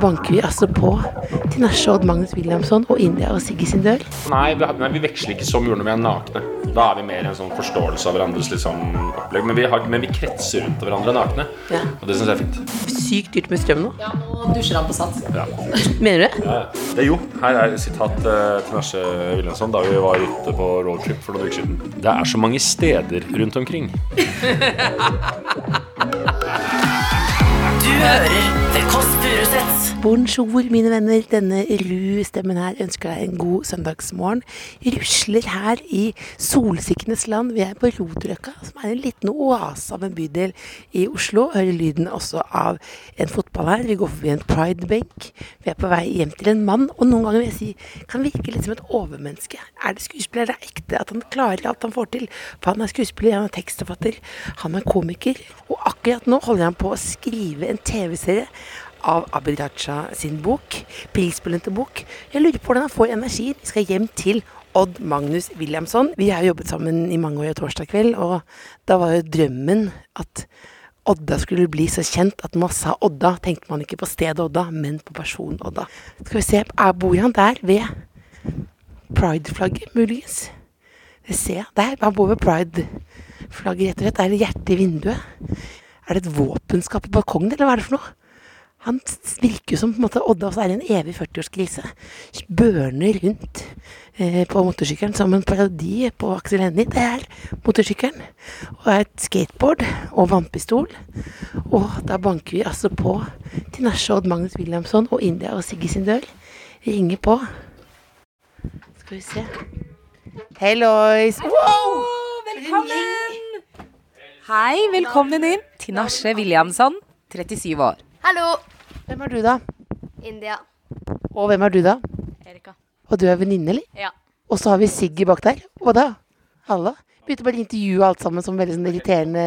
Banker vi altså på til Nasje Magnus Williamson og India og Sigge sin dør. Nei, vi, nei, vi veksler ikke så mye når vi er nakne. Da er vi mer i en sånn forståelse av hverandres liksom, opplegg. Men vi, har, men vi kretser rundt hverandre nakne. Ja. Og det syns jeg er fint. Sykt dyrt med strøm nå. Ja, nå dusjer han på sats. Ja. Mener du det? Ja, ja. Det er jo, her er et sitat eh, til Nasje Williamson da vi var ute på roadtrip for noen uker siden. Det er så mange steder rundt omkring. Du hører The. Bonjour, mine venner. Denne ru-stemmen her ønsker deg en god søndagsmorgen. Rusler her i solsikkenes land. Vi er på Roderøkka, som er en liten oase av en bydel i Oslo. Hører lyden også av en fotball her. Vi går forbi en pridebenk. Vi er på vei hjem til en mann, og noen ganger vil jeg si kan virke litt som et overmenneske. Er det skuespiller? Er ekte at han klarer alt han får til? For han er skuespiller, han er tekstforfatter, han er komiker. Og akkurat nå holder han på å skrive en TV-serie av Abid Raja sin bok, prisbelønte bok. Jeg lurer på hvordan han får energi. Vi skal hjem til Odd Magnus Williamson. Vi har jobbet sammen i mange år i torsdag kveld, og da var jo drømmen at Odda skulle bli så kjent at når man sa Odda, tenkte man ikke på stedet Odda, men på personen Odda. Skal vi se, bor han der ved Pride-flagget, muligens? Det ser jeg. Der, han bor ved Pride-flagget, rett og slett. Er det hjerte i vinduet? Er det et våpenskap på balkongen, eller hva er det for noe? Han virker som på en måte Odda også er i en evig 40-årskrise. Børner rundt eh, på motorsykkelen som en parodi på Aksel Hennie. Det er motorsykkelen. Og et skateboard og vannpistol. Og da banker vi altså på til Nasje Odd Magnus Williamson og India og Sigge sin dør. Ringer på. Skal vi se. Hellois! Wow! Velkommen! Hei, velkommen inn til Nasje Williamson, 37 år. Hallo! Hvem er du, da? India. Og hvem er du, da? Erika. Og du er venninne, eller? Ja. Og så har vi Siggy bak der. Hva da? Halla. Begynte bare å intervjue alt sammen som veldig sånn irriterende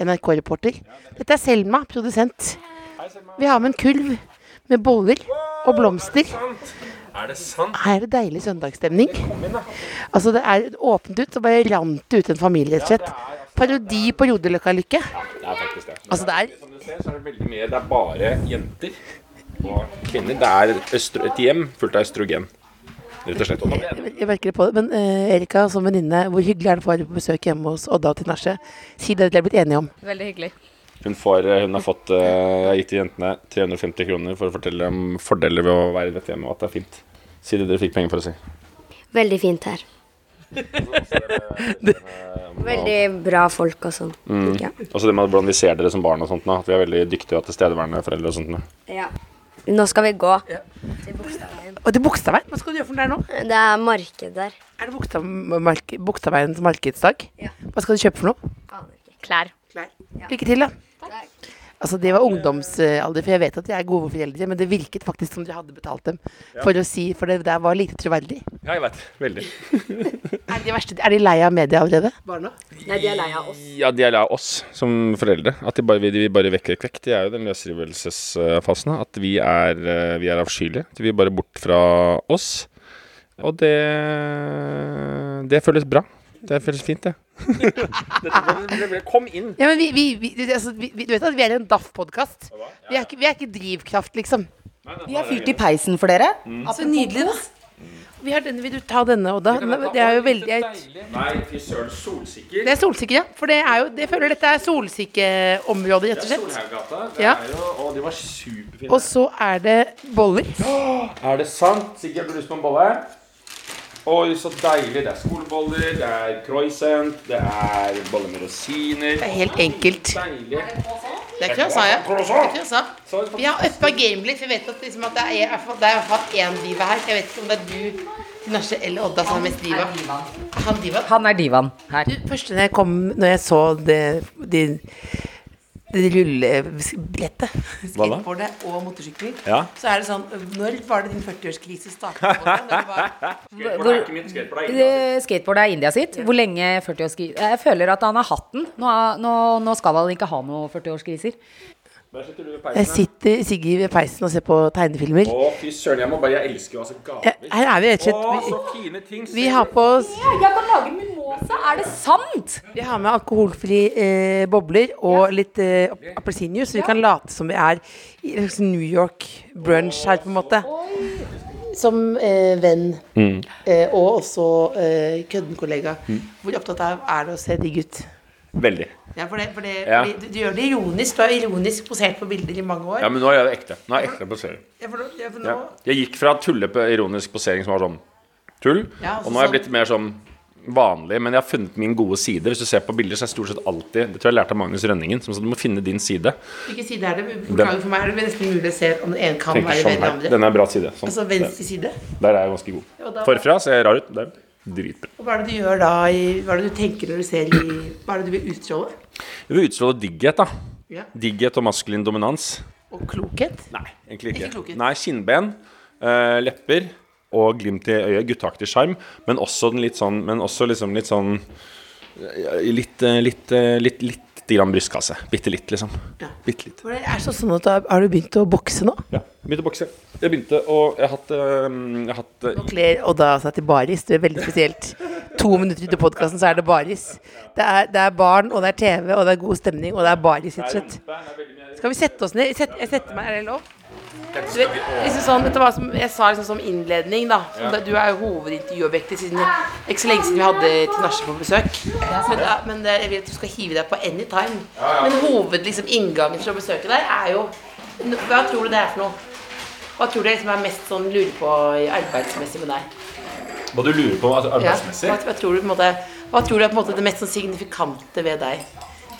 NRK-reporter. Dette er Selma, produsent. Vi har med en kulv med boller og blomster. Er det sant? Her er det deilig søndagsstemning. Altså, det er åpent ut, så bare rant det ut en familie, rett og slett. Parodi på Rodeløkka-lykke. Det er faktisk det. Altså, det er ser, så er det veldig mye Det er bare jenter og kvinner. Det er et, hjem fullt av østrogen. Rett og slett. Og Jeg merker det på det. Men uh, Erika, som venninne, hvor hyggelig er det å være på besøk hjemme hos Odda og Tinashe? Si det dere er blitt enige om. Veldig hyggelig. Hun, får, hun har fått eh, Jeg har gitt jentene 350 kroner for å fortelle om fordeler ved å være i dette hjemmet, og at det er fint. Si det dere fikk penger for å si. Veldig fint her. Veldig bra folk og sånn. Mm. Ja. Og så det med hvordan vi ser dere som barn og sånt nå. At vi er veldig dyktige og tilstedeværende foreldre og sånt nå. ja. Nå skal vi gå til Bogstadveien. Og til Bogstadveien? Hva skal du gjøre for noe der nå? Det er marked der. Er det Bogstadveiens markedsdag? Ja. Hva skal du kjøpe for noe? Aner ikke. Klær. Lykke til, da. Altså, Det var ungdomsalder, for jeg vet at de er gode foreldre, men det virket faktisk som de hadde betalt dem for å si, for det der var lite troverdig. Ja, jeg vet. Veldig. Er de, verste, er de lei av media allerede? Barna? Nei, de er lei av oss. Ja, de er lei av oss som foreldre. At de bare, de vil bare vekker kvekk. De er jo den løsrivelsesfasen. At vi er, eh, vi er avskyelige. De vil bare bort fra oss. Og det Det føles bra. Det føles fint, det. Kom inn. Ja, men vi, vi, vi, altså, vi, Du vet at vi er en DAF-podkast? Vi, er ikke- vi er ikke drivkraft, liksom. Vi har fyrt i peisen for dere. Så nydelig, da. Vi har denne, vil du ta denne, Odda? Det er jo veldig Nei, fy søren. Solsikker. Det er solsikker, ja. For det er jo Jeg føler dette er solsikkeområdet, rett og slett. Det Ja. er jo Å, de var superfine. Og så er det boller. Er det sant? Sikkert lyst på en bolle? Oi, så deilig. Det er skoleboller, det er croissant, det er boller med rosiner. Det er helt enkelt. Deilig. Det er croissant, ja. Det er croissant. Vi har uppa gamet litt. Vi vet at, liksom at det er i hvert fall- er én diva her. Jeg vet ikke om det er du, Nasje eller Odda som er mest diva. Han diva. Han er divaen her. Du, første når jeg kom Når jeg så det, de rullebrettet, skateboardet og motorsykkel, Ja. så er det sånn Når var det din 40-årskrise startet? Skateboard det? Når det var- Hvor, Eh, skateboard er India sitt. Hvor lenge 40-årskrise Jeg føler at han har hatt den. Nå, er- nå, nå skal han ikke ha noen 40-årskriser. Jeg sitter Siggy ved peisen og ser på tegnefilmer. Å, fy søren, jeg må bare Jeg elsker jo altså Ja, her er vi rett og Å, så fine ting. vi har på oss Jeg kan lage mimosa! Er det sant? Vi har med alkoholfri eh, bobler og litt eh, appelsinjuice, så vi kan late som vi er i en slags New York brunch her, på en måte. Som eh, venn eh, og også eh, køddenkollega. Hvor opptatt av er det å se digg ut? Veldig. Ja, for det, for det, Ja. fordi du, du gjør det ironisk. Du har ironisk posert på bilder i mange år. Ja, men nå er jeg ekte. Nå er jeg ekte posering. Ja, for, ja, for nå. Jeg gikk fra tulle på ironisk posering som var sånn tull, Ja, altså og nå er jeg sånn- blitt mer sånn vanlig. Men jeg har funnet min gode side. Hvis du ser på bilder, så er jeg stort sett alltid Det tror jeg lærte av Magnus Rønningen. Som sa du må finne din side. hvilken side er det? Beklager for meg, er det nesten mulig å se om den ene kan være sånn bedre enn den andre? Denne er bra side. Sånn. Altså venstre side? Der er jeg ganske god. Forfra ser jeg rar ut. Der. Dritbra. Og hva er det du gjør da? Hva er det du tenker når du ser i Hva er det du vil utstråle? Jeg vil utstråle digghet, da. Ja. Digghet og maskulin dominans. Og klokhet? Nei, egentlig ikke. Ikke. Nei, kinnben, uh, lepper og glimt i øyet. Gutteaktig sjarm. Men også den litt sånn Men også liksom litt sånn Litt, Litt, eh, litt, eh, litt, litt grann brystkasse. Bitte litt, liksom. Ja. Bitte litt. Det er så sånn at du har, du begynt å bokse nå? Ja. Begynte å bokse. Jeg begynte å Jeg har hatt, eh, jeg hatt eh, Nå kler Odda seg til baris. Det er veldig spesielt. To minutter ut i podkasten, så er det baris. Det er, det er barn, og det er TV, og det er god stemning, og det er baris, rett og slett. Skal vi sette oss ned? Sett, jeg setter meg, er det lov? Du vet, liksom sånn, dette var som, jeg sa liksom som innledning, da. Som det, du er jo hovedintervjuobjektet siden Ikke så lenge siden vi hadde Tinashe på besøk. Men, er- men det, jeg vil at du skal hive deg på anytime. Men hovedinngangen liksom, til å besøke deg er jo Hva tror du det er for noe? Hva tror du liksom er mest sånn lurer på arbeidsmessig med deg? Hva du lurer på altså, Ja. Hva, hva tror du på en måte Hva tror du er på en måte det mest sånn signifikante ved deg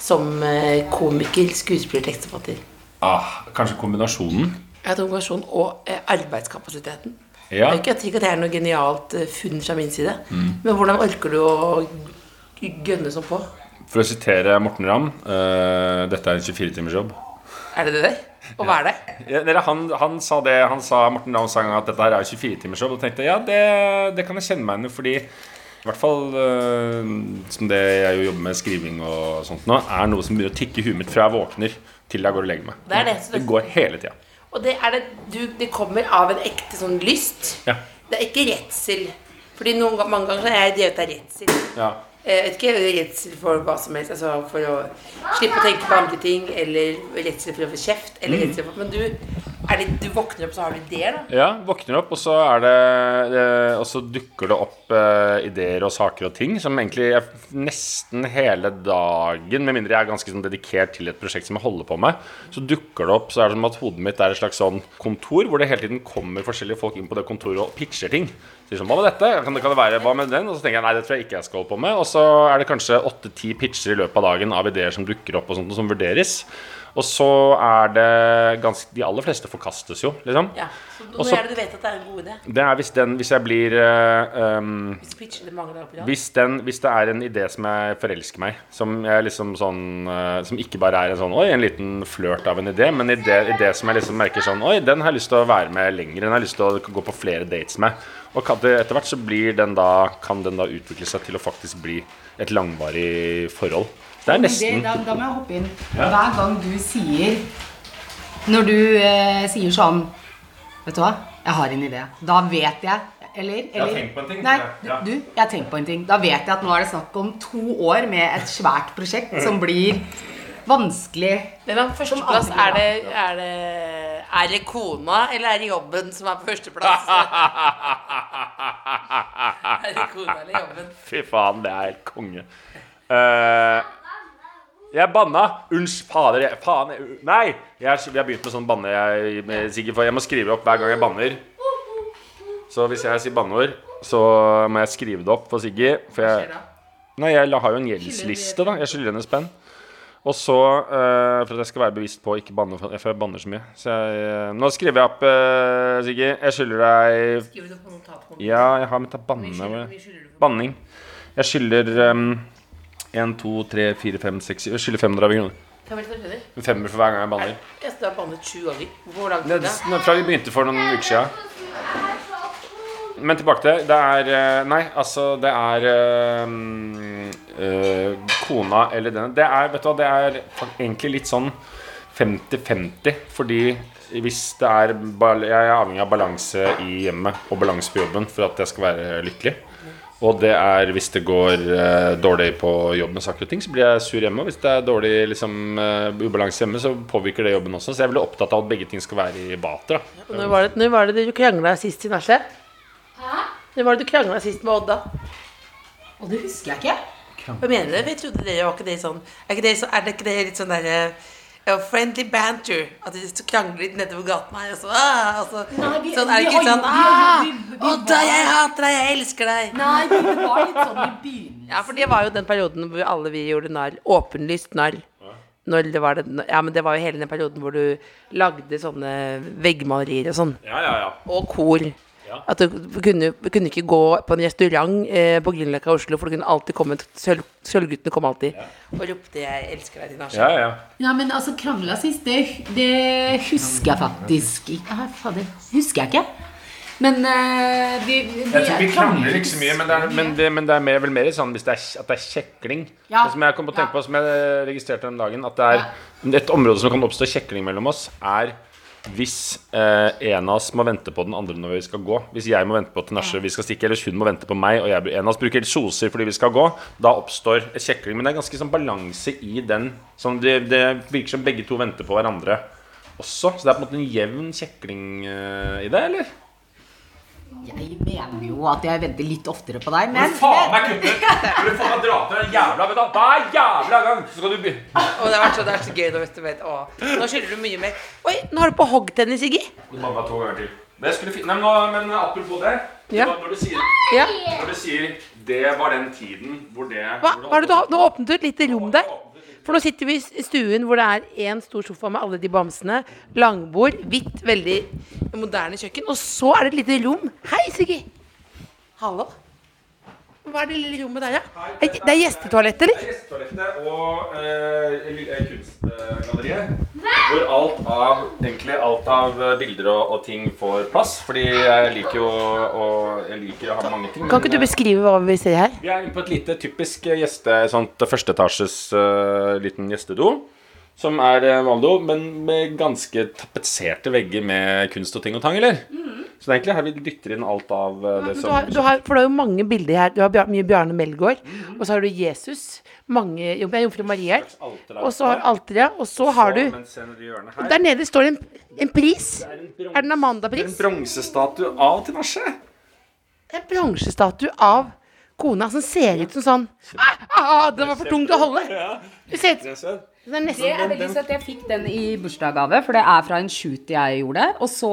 som eh, komiker, skuespiller, tekstforfatter? Ah, kanskje kombinasjonen? Jeg tror kombinasjonen og eh, arbeidskapasiteten. Ja. Det er ikke at det er noe genialt eh, funn fra min side, men hvordan orker du å gønne sånn på? For å sitere Morten Ramm uh, Dette er en 24-timersjobb. Er det det der? Og hva er det? Ja, han, han sa det Han sa Morten Ramm sa en gang at dette her er 24-timersjobb. Og tenkte ja, det, det kan jeg kjenne meg igjen i. Fordi i hvert fall uh, som det jeg jo jobber med skriving og sånt nå, er noe som begynner å tikke i huet mitt fra jeg våkner til jeg går og legger meg. Det det. Så Det det, går hele tida. Og det, er det, du, det kommer av en ekte sånn lyst. Ja. Det er ikke redsel. Fordi noen, mange ganger er jeg drevet av redsel. Ja. Jeg vet ikke redsel for hva som helst. Altså for å slippe å tenke på andre ting. Eller redsel for å få kjeft. Eller Mm. redsel for Men du, det, du våkner opp, så har du ideer, da? Ja, våkner opp, og så er det eh, Og så dukker det opp eh, ideer og saker og ting som egentlig er nesten hele dagen, med mindre jeg er ganske sånn dedikert til et prosjekt som jeg holder på med, så dukker det opp så er det som at hodet mitt er et slags sånn kontor hvor det hele tiden kommer forskjellige folk inn på det kontoret og pitcher ting. Sier sånn, hva med dette? Kan det, kan det være, hva med den? Og så tenker jeg nei, det tror jeg ikke jeg skal holde på med. Og så er det kanskje åtte-ti pitcher i løpet av dagen av ideer som dukker opp og sånt, og som vurderes. Og så er det ganske De aller fleste forkastes jo, liksom. Ja. Så når Også- er det du vet at det er en god idé? Det er hvis, den, hvis jeg blir um, Hvis pitcher det mange dager på hvis, den, hvis det er en idé som jeg forelsker meg Som jeg liksom sånn uh, Som ikke bare er en sånn Oi, en liten flørt av en idé Men en idé, idé som jeg liksom merker sånn Oi, den har jeg lyst til å være med lenger Den har jeg lyst til å gå på flere dates med Og etter hvert så blir den da Kan den da utvikle seg til å faktisk bli Et langvarig forhold Det er nesten da, da må jeg hoppe inn. Hver gang du sier Når du eh, sier sånn Vet du hva, jeg har en idé. Da vet jeg Eller? eller har tenkt på en ting. Nei, Ja. du, jeg har tenkt på en ting. Da vet jeg at nå er det snakk om to år med et svært prosjekt som blir vanskelig. Men på førsteplass, er det, er det Er det kona, eller er det jobben som er på førsteplass? er det kona eller jobben? Fy faen, det er helt konge. Eh, jeg banna. Unnskyld, fader. Jeg, faen, jeg, nei! Jeg, jeg har begynt med sånn banne jeg, med, for jeg må skrive opp hver gang jeg banner. Så hvis jeg sier banneord, så må jeg skrive det opp for Siggy. For jeg, nei, jeg har jo en gjeldsliste, da. Jeg skylder henne spenn. Og så, uh, for at jeg skal være bevisst på å ikke banne, for jeg banner så mye Så jeg, uh, Nå skriver jeg opp, uh, Siggy. Jeg skylder deg Skriver du på notatkonto? Ja, jeg har med til banne. Banning. Jeg skylder um, 1, 2, 3, 4, 5, 6 Jeg skylder 500 kroner. Femmer for hver gang jeg banner. Jeg har bannet sju ganger. Hvor Det, det, fra vi begynte for noen uker siden. Men tilbake til det. Er eh, Nei, altså, det er eh, Kona eller denne Det er, vet du hva, det er egentlig litt sånn 50-50. Fordi hvis det er Jeg er avhengig av balanse i hjemmet og balanse på jobben for at jeg skal være lykkelig. Og det er hvis det går eh, dårlig på jobb med saker og ting, så blir jeg sur hjemme. Og hvis det er dårlig liksom, eh, ubalanse hjemme, så påvirker det jobben også. Så jeg er veldig opptatt av at begge ting skal være i bater. da. Når var det, når var det du krangla sist, Tinashe? Når var det du krangla sist med Odda? Og det husker jeg ikke. Hva mener du? Jeg trodde dere var ikke det sånn Er, ikke det, så, er det ikke det litt sånn derre ja, friendly banter. At de krangler litt nedover gaten her, og så, ah, og så Nei, vi- Sånn er det ikke sånn ah, var- jeg hater deg, jeg elsker deg. Nei, det var litt sånn i begynnelsen. Ja, for det var jo den perioden hvor alle vi gjorde narr. Åpenlyst narr. Når det var det, ja, men det var jo hele den perioden hvor du lagde sånne veggmalerier og sånn. Ja, ja, ja. Og kor. At du kunne, kunne ikke gå på en restaurant eh, på Grünerløkka i Oslo, for det kunne alltid komme sølv, Sølvguttene kom alltid og ropte 'jeg elsker deg' til nachspiel. ja, ja. Ja, men altså, krangla sist, det, det husker jeg faktisk ikke. Ja, fader, husker jeg ikke. Men uh, vi, vi Jeg tror vi krangler krangler ikke så mye, men det er, men det, men det er mer, vel mer sånn hvis det er, at det er kjekling. Ja. Det som jeg kom på å tenke på, som jeg registrerte den dagen, at det er et område som kan oppstå kjekling mellom oss, er hvis eh, en av oss må vente på den andre når vi skal gå. Hvis jeg må vente på Tinashe, vi skal stikke, eller hun må vente på meg, og jeg, en av oss bruker kjoser fordi vi skal gå, da oppstår et kjekling. Men det er ganske sånn balanse i den. Sånn det, det virker som begge to venter på hverandre også. Så det er på en måte en jevn kjekling eh, i det, eller? Jeg mener jo at jeg venter litt oftere på deg, men faen meg kutte! Du faen meg drar til den jævla vet du, Hver jævla gang så skal du be... Og det har vært så, det er så gøy når du vet å, Nå skylder du mye mer. Oi, nå har du på hoggtennis, Siggy. Mamma to ganger til. Men, jeg skulle fi... Nei, men, nå, men apropos det. Ja. Når, du sier, Ja. når du sier det var den tiden hvor det Hva, hvor det hva har du, har? nå åpnet du et lite rom der. For nå sitter vi i stuen hvor det er én stor sofa med alle de bamsene. Langbord, hvitt, veldig moderne kjøkken. Og så er det et lite rom. Hei, Siggy. Hallo. Hva er det lille rommet der, da? Ja? Det er gjestetoalett, eller? Gjestetoalettet og eh, lille kunstgalleriet. Hvor alt av egentlig alt av eh, bilder og, og ting får plass. Fordi jeg liker jo å Jeg liker å ha mange ting. Kan ikke du eh, beskrive hva vi ser her? Vi er inne på et lite typisk gjeste, sånt førsteetasjes uh, liten gjestedo. Som er Valdo, men med ganske tapetserte vegger med kunst og ting og tang, eller? Så det er egentlig her vi dytter inn alt av uh, det Du som har, du har, for det er jo mange bilder her. Du har mye Bjarne Melgaard. Og så har du Jesus. Mange Jomfru Marie her. Og så har alteret. Og så har du. Der nede står det en, en pris. Det er en bronse- Er en Amanda-pris? En bronsestatue av Tinashe. En bronsestatue av kona som ser ut som sånn ah, ah, Den var for tung til å holde! Du ser ut Den er Det er veldig søtt. Jeg fikk den i bursdagsgave, for det er fra en shoot jeg gjorde. Og så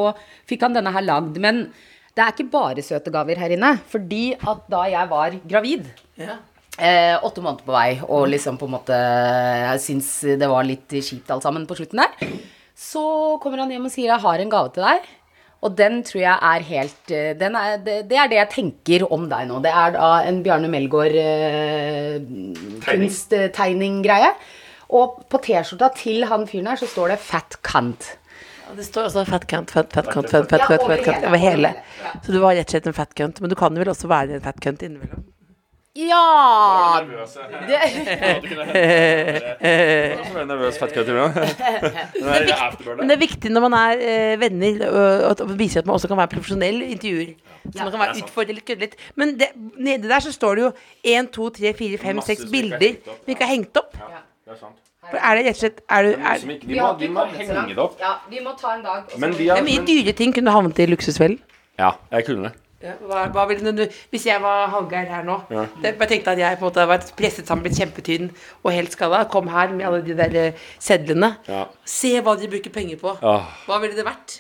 fikk han denne her lagd. Men det er ikke bare søte gaver her inne. Fordi at da jeg var gravid eh, Åtte måneder på vei, og liksom på en måte Jeg syns det var litt kjipt alt sammen på slutten der. Så kommer han hjem og sier 'jeg har en gave til deg'. Og den tror jeg er helt eh, den er, det, det er det jeg tenker om deg nå. Det er da en Bjarne Melgaard eh. Og på T-skjorta til han fyren her så står det 'fat cunt'. Det står også fat cunt, fat, fat cunt, fat, fat, Ja, fat, fat cunt over hele. ja. Så du var rett og slett en fat cunt. Men du kan vel også være en fat cunt innimellom. Ja det. Men det er viktig når man er eh, venner, og viser at man også kan være profesjonell intervjuer. Så man kan være utfordret litt, kødde litt. Men det, nede der så står det jo 1, 2, 3, 4, 5, Masse 6 som ikke er bilder hengt opp. som ikke er hengt opp. Det er sant. Er det rett og slett er du, er, de, må, de må henge det opp. Ja, vi må ta en dag. Men har er mye dyre ting kunne havnet i luksusfellen. Ja, jeg kunne det. Ja, hva, hva du, hvis jeg var Hallgeir her nå det, Jeg tenkte at jeg på en måte hadde vært presset sammen, blitt kjempetynn og helt skada. Kom her med alle de der eh, sedlene. Ja. Se hva de bruker penger på. Åh. Hva ville det vært?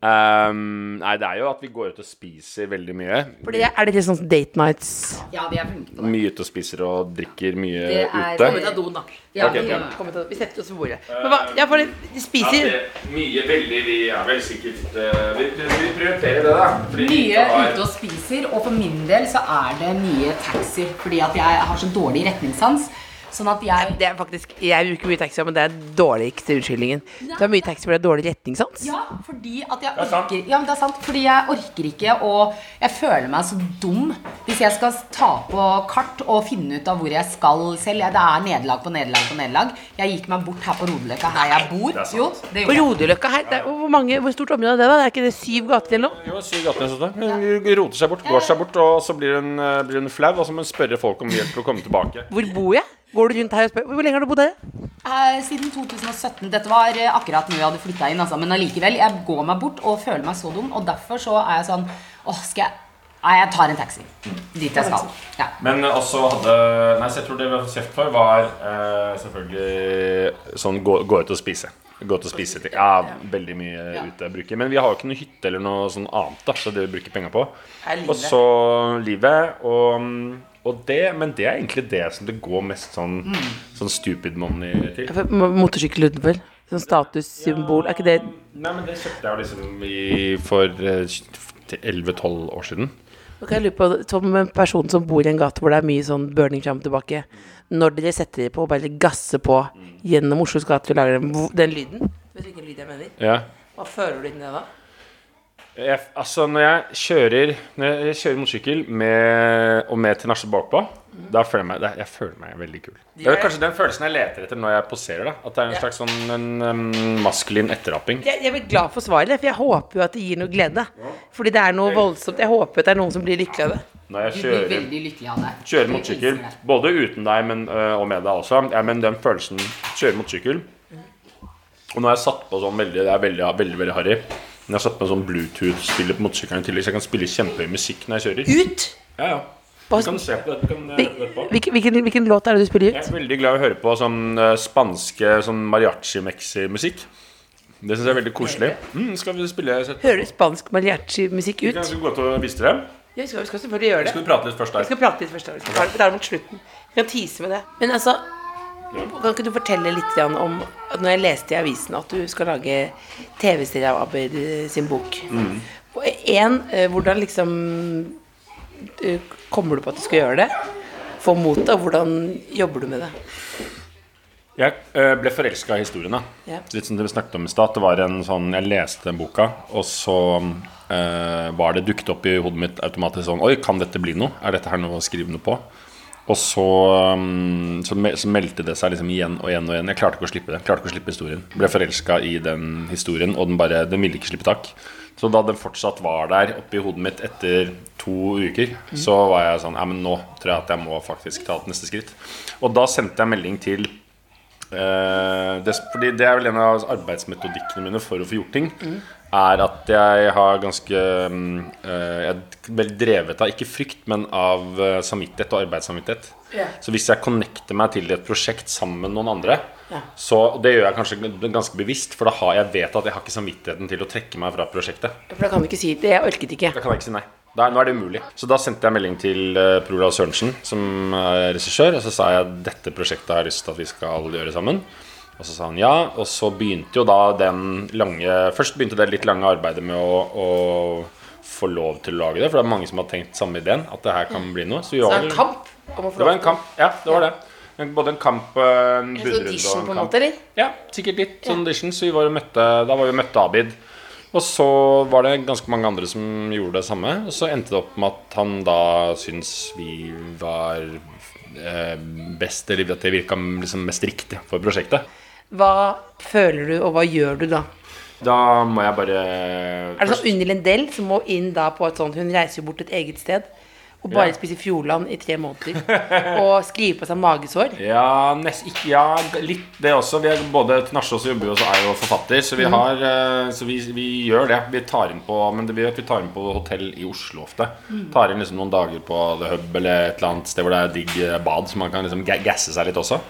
Ehm, nei, det er jo at vi går ut og spiser veldig mye. Fordi det, er det litt sånn date nights? Ja, vi er flinke på det. Mye ute og spiser og drikker mye Det er- ute. Kom ut av doen, da. Ja, okay, vi, okay. Ut vi setter oss ved bordet. Men hva, ja, for de spiser Ja, spiser det, mye veldig Vi er vel sikkert uh, vi, vi prioriterer det, da. Fordi mye har- ute og spiser, og for min del så er det mye taxi. Fordi at jeg har så dårlig retningssans. Sånn at jeg Det er faktisk, Jeg bruker mye taxi, men det er dårligste unnskyldningen. Du har mye taxi fordi det er dårlig retningssans. Ja, fordi at jeg er orker Ja, men det er sant. Fordi jeg orker ikke å Jeg føler meg så dum hvis jeg skal ta på kart og finne ut av hvor jeg skal selv. Det er nederlag på nederlag på nederlag. Jeg gikk meg bort her på Rodeløkka, her jeg bor. det er sant. Jo, det På gjorde jeg. Rodeløkka her, det er, hvor, mange, hvor stort område er det? da? Det er ikke det syv gater eller noe? Jo, syv gater sånn. Hun roter seg bort, går seg bort, og så blir hun, eh, blir hun flau, og så må hun spørre folk om hjelp til å komme tilbake. Hvor bor jeg? Går du rundt her og spør Hvor lenge har du bodd her? Eh, Siden 2017. Dette var eh, akkurat når jeg hadde flytta inn, altså. Men allikevel, jeg går meg bort og føler meg så dum. Og derfor så er jeg sånn Åh, skal jeg Nei, jeg tar en taxi dit jeg skal. Ja. Men også hadde Nei, så jeg tror det vi har fått kjeft for, var eh, selvfølgelig sånn gå, gå ut og spise. Gå ut og spise ting. Ja, veldig mye ute jeg bruker. Men vi har jo ikke noe hytte eller noe sånn annet, da, så det vi bruker penger på. Og så livet. Og, og det, men det er egentlig det som det går mest sånn, sånn stupid money til. Motorsykkel utenfor. Sånn statussymbol. Er ikke det Nei, men det kjøpte jeg jo liksom i, for eh, 11-12 år siden. Ok, jeg lurer på, Som en person som bor i en gate hvor det er mye sånn burning fram og tilbake, når dere setter dere på og bare gasser på gjennom Oslos gater og lager den, den lyden Vet du hvilken lyd jeg mener? Ja. Hva føler du inni det da? Jeg, altså når jeg kjører Når jeg kjører motorsykkel med, og med tenasje bakpå, da føler jeg meg det- Jeg føler meg veldig kul. Det er kanskje den følelsen jeg leter etter når jeg poserer. da At det er en Ja. slags sånn en, um, maskulin etteraping. Jeg, jeg blir glad for svaret, for jeg håper jo at det gir noe glede. Fordi det er noe voldsomt. Jeg håper at det er noen som blir lykkelig av det. Når jeg kjører, kjører motorsykkel, både uten deg men, øh, og med deg også, ja, men den følelsen Kjører motorsykkel Og nå har jeg satt på sånn veldig Det er veldig, veldig, veldig harry. Jeg har satt på en sånn Bluetooth-spiller på motorsykkelen i tillegg, så jeg kan spille kjempehøy musikk når jeg kjører. Ut! Ja, ja. Du kan se på det. Du kan høre på. Hvilken, hvilken, hvilken låt er det du spiller ut? Jeg er veldig glad i å høre på sånn eh, spanske sånn mariachi-mexi-musikk. Det syns jeg er veldig koselig. Mm, skal vi spille Hører spansk mariachi-musikk Vi ut? kan vi gå til å vise dere. Ja, vi skal, vi skal selvfølgelig gjøre det. Skal vi prate litt først Vi der? skal prate litt først. da. Vi skal ta det- er mot slutten. Vi kan tease med det. Men altså, kan ikke du fortelle litt om at Når jeg leste i avisen at du skal lage TV-serie av Abid eh, sin bok. En, eh, hvordan liksom eh, Kommer du på at du skal gjøre det? Få motet, og hvordan jobber du med det? Jeg ble forelska i historien. Ja. Litt som det vi snakket om i stad. Det var en sånn Jeg leste den boka, og så eh, var det dukket opp i hodet mitt automatisk sånn Oi, kan dette bli noe? Er dette her noe å skrive noe på? Og så, um, så, meldte det seg liksom igjen og igjen og igjen. Jeg klarte ikke å slippe det. Jeg klarte ikke å slippe historien. Ble forelska i den historien, og den bare Den ville ikke slippe tak. Så da den fortsatt var der oppi hodet mitt etter to uker, så var jeg sånn Ja, men nå tror jeg at jeg må faktisk ta et neste skritt. Og da sendte jeg melding til Eh, det, fordi det er vel en av arbeidsmetodikkene mine for å få gjort ting. Er at jeg har ganske mm, eh, Jeg er veldig drevet av ikke frykt, men av eh, samvittighet og arbeidssamvittighet. Ja. Så hvis jeg connecter meg til et prosjekt sammen med noen andre, Ja. så det gjør jeg kanskje ganske bevisst, for da har jeg vet at jeg har ikke samvittigheten til å trekke meg fra prosjektet. For da kan du ikke si det. Jeg orket ikke. Da kan jeg ikke si nei. Da, nå er det umulig. Så da sendte jeg melding til uh, Prolav Sørensen, som er regissør, og så sa jeg dette prosjektet har jeg lyst til at vi skal gjøre sammen. Og så sa han ja, og så begynte jo da den lange Først begynte det litt lange arbeidet med å, å få lov til å lage det, for det er mange som har tenkt samme ideen, at det her kan bli noe. Så vi Så var det vel- en kamp om å få Det var en kamp. Ja, det var det. Både en kamp, en budrunde og på en en kamp. måte, eller? Ja, sikkert litt sånn audition. Så vi var møtte, da var vi og møtte Abid. Og så var det ganske mange andre som gjorde det samme. Og så endte det opp med at han da syntes vi var eh, best, eller at det virka liksom mest riktig for prosjektet. Hva føler du, og hva gjør du da? Da må jeg bare Er det sånn Unni Lindell som må inn da på et sånt Hun reiser jo bort et eget sted og bare Ja. spise Fjordland i tre måneder. og skrive på seg magesår. Ja, nest, ikke, ja, litt det også. Vi er både Tinashe og jobber jo også er jo forfatter, så vi har eh, Så vi, vi gjør det. Vi tar inn på Men det vi at vi tar inn på hotell i Oslo ofte. Tar inn liksom noen dager på The Hub eller et eller annet sted hvor det er digg eh, bad, så man kan liksom gasse seg litt også.